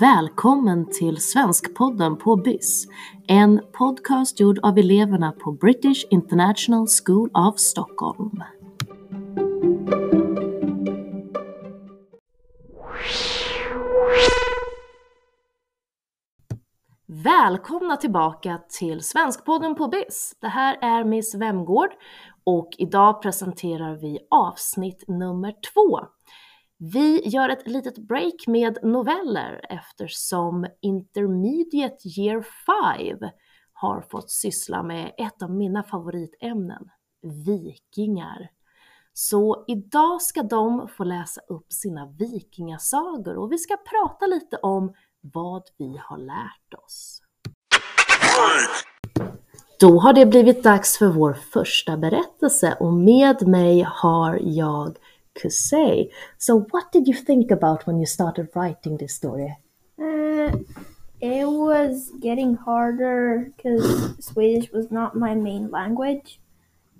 Välkommen till Svenskpodden på BIS. En podcast gjord av eleverna på British International School of Stockholm. Välkomna tillbaka till Svenskpodden på BIS. Det här är Miss Vemgård och idag presenterar vi avsnitt nummer två. Vi gör ett litet break med noveller eftersom Intermediate Year 5 har fått syssla med ett av mina favoritämnen, vikingar. Så idag ska de få läsa upp sina vikingasagor och vi ska prata lite om vad vi har lärt oss. Då har det blivit dags för vår första berättelse och med mig har jag Kusei. So what did you think about when you started writing this story? Uh, it was getting harder because Swedish was not my main language,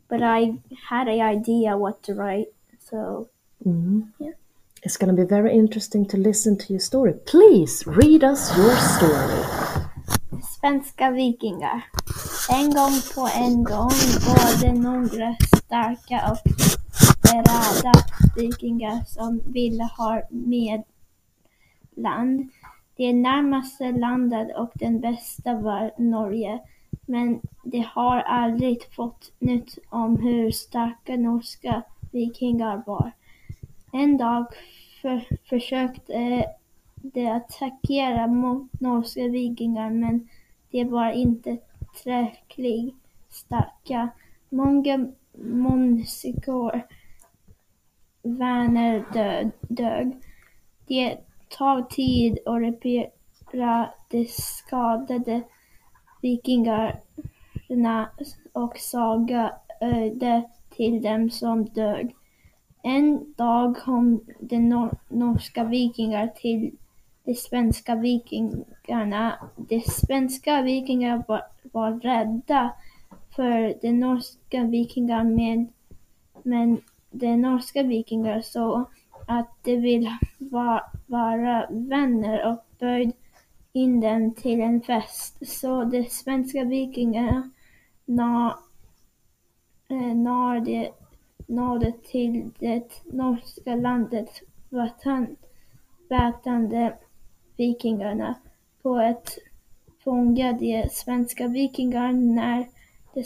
but I had an idea what to write. So, Mm. Yeah. It's going to be very interesting to listen to your story. Please read us your story. svenska vikingar. En gång på en gång var det några starka och desperata vikingar som ville ha med land. Det närmaste landet och den bästa var Norge. Men de har aldrig fått nytt om hur starka norska vikingar var. En dag för, försökte de attackera mot norska vikingar men de var inte tillräckligt starka. Många monsikor vänner dö dög. Det tar tid att reparera de skadade vikingarna och saga öde till dem som dög. En dag kom de nor- norska vikingar till de svenska vikingarna. De svenska vikingarna var, var rädda för de norska vikingarna men de norska vikingar så att de vill va, vara vänner och bjöd in dem till en fest. Så de svenska vikingarna när, eh, när de nådde till det norska landet vattenbärande vikingarna på ett fånga de svenska vikingarna när de,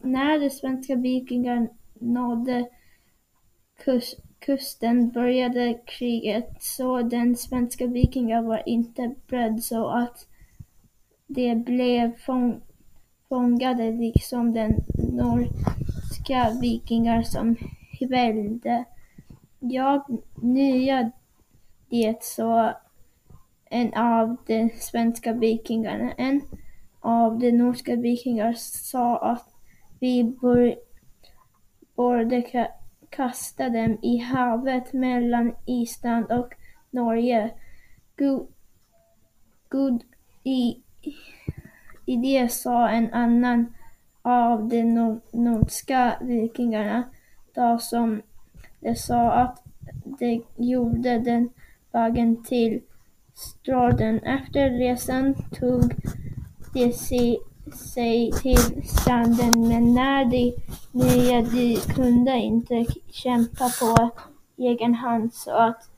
när de svenska vikingarna nådde kus, kusten började kriget så den svenska vikingar var inte beredd så att de blev fång, fångade liksom den norska vikingar som välde. Jag nya det så en av de svenska vikingarna, en av de norska vikingar sa att vi bör, borde kasta dem i havet mellan Island och Norge. Gud, Gud i, i det sa en annan av de nor- vikingarna, då som de sa att de gjorde den vägen till Stråden. Efter resan tog de sig, sig till stranden men när de nya de kunde inte kämpa på egen hand så att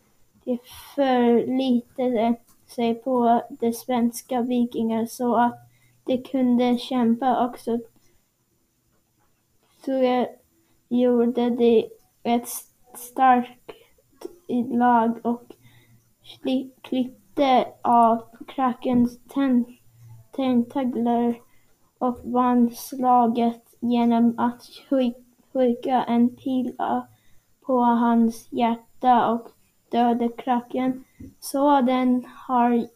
de förlitade sig på de svenska vikingar så att de kunde kämpa också. Så gjorde de ett starkt lag och klippte av krakens ten- tentakler och vann slaget genom att skicka en pil på hans hjärta och döda kraken. Så den här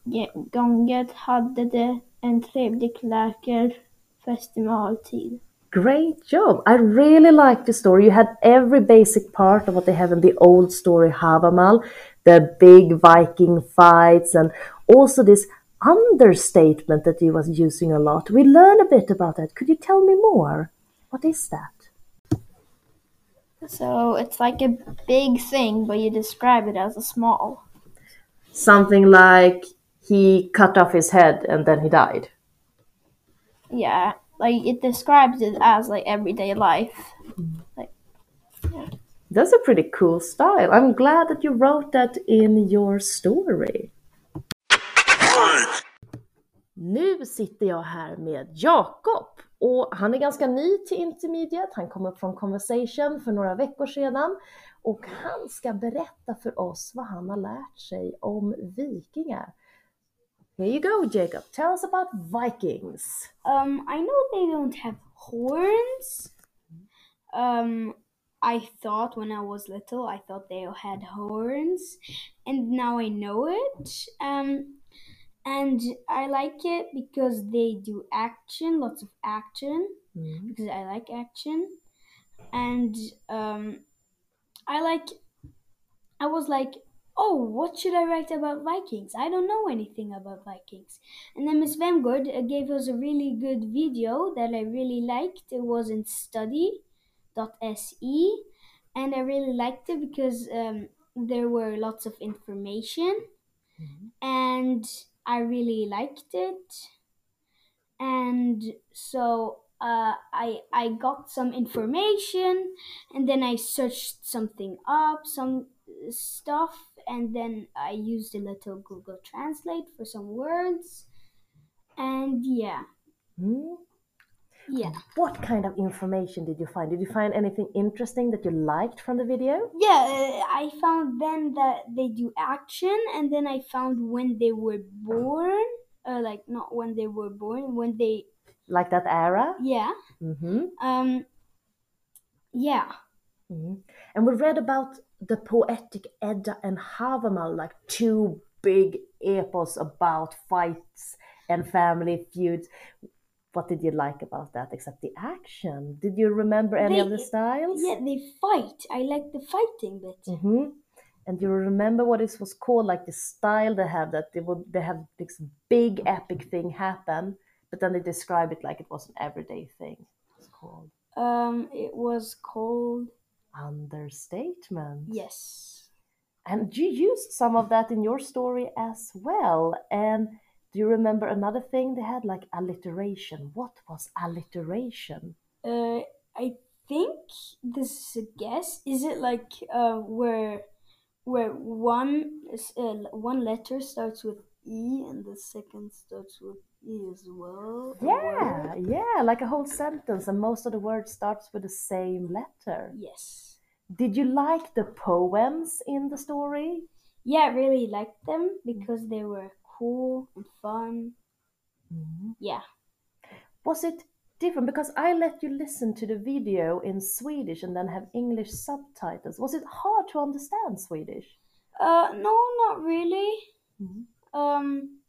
gången hade de en trevlig läkarfestivaltid. Great job! I really like the story. You had every basic part of what they have in the old story Havamal, the big Viking fights, and also this understatement that you was using a lot. We learn a bit about that. Could you tell me more? What is that? So it's like a big thing, but you describe it as a small. something like he cut off his head and then he died. Yeah, like it describes it as like everyday life. Mm-hmm. Like, yeah. That's a pretty cool style. I'm glad that you wrote that in your story. Nu sitter jag här med Jakob och han är ganska ny till Intermediate. Han kom upp från Conversation för några veckor sedan och han ska berätta för oss vad han har lärt sig om vikingar. Here you go Jacob, tell us about Vikings. Um, I know they don't have horns. Um, I thought when I was little, I thought they had horns, and now I know it. Um, and I like it because they do action, lots of action, Mm. because I like action, and um, I like. I was like, oh, what should I write about Vikings? I don't know anything about Vikings. And then Miss Vemgård uh, gave us a really good video that I really liked. It was in study.se, and I really liked it because um, there were lots of information, and I really liked it. And so uh, I I got some information, and then I searched something up, some stuff, and then I used a little Google Translate for some words. And yeah, Mm. Yeah. What kind of information did you find? Did you find anything interesting that you liked from the video? Yeah, I found then that they do action, and then I found when they were born. Uh, like not when they were born, when they Like that era? yeah. hmm Um. Yeah. Mhm. And we read about the poetic Edda and Havamal, like two big epos about fights and family feuds. What did you like about that except the action? Did you remember any of the They- styles? Yeah, they fight. I like the fighting bit. hmm And you remember what it was called, like the style they have that they would they have this big epic thing happen, but then they describe it like it was an everyday thing. It's called Um, it was called understatement. yes. And you used some of that in your story as well. And do you remember another thing they had, like alliteration? What was alliteration? Uh, I think this is a guess. Is it like uh where where one uh, one letter starts with e and the second starts with e as well? Yeah, yeah, like a whole sentence, and most of the words starts with the same letter. Yes. Did you like the poems in the story? Yeah, I really liked them because they were cool and fun. Yeah. Was it different? Because I let you listen to the video in Swedish and then have English subtitles. Was it hard to understand Swedish? Uh, no, not really. Mhm. Um,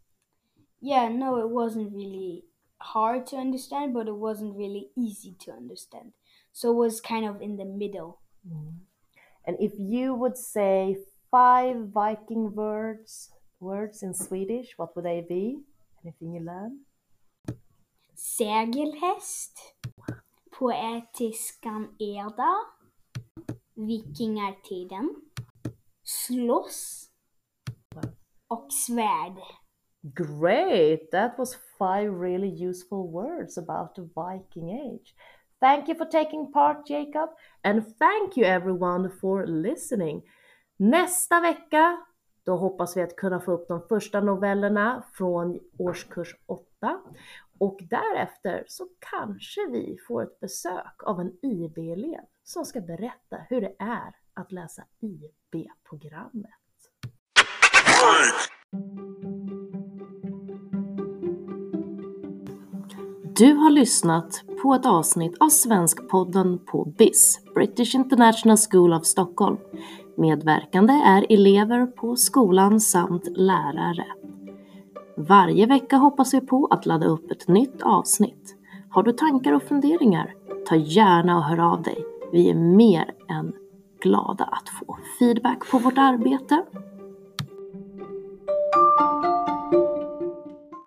yeah, no, it wasn't really hard to understand, but it wasn't really easy to understand. So it was kind of in the middle. And if you would say five Viking words words in Swedish, what would they be? Anything you learn? Segelhäst. Poetiskan Eda. Vikingartiden. Slåss. Och svärd. Great! That was five really useful words about the Viking age. Thank you for taking part, Jacob, and thank you everyone for listening. Nästa vecka, då hoppas vi att kunna få upp de första novellerna från årskurs 8 och därefter så kanske vi får ett besök av en IB-elev som ska berätta hur det är att läsa IB-programmet. Du har lyssnat på ett avsnitt av Svenskpodden på BIS, British International School of Stockholm. Medverkande är elever på skolan samt lärare. Varje vecka hoppas vi på att ladda upp ett nytt avsnitt. Har du tankar och funderingar? Ta gärna och hör av dig. Vi är mer än glada att få feedback på vårt arbete.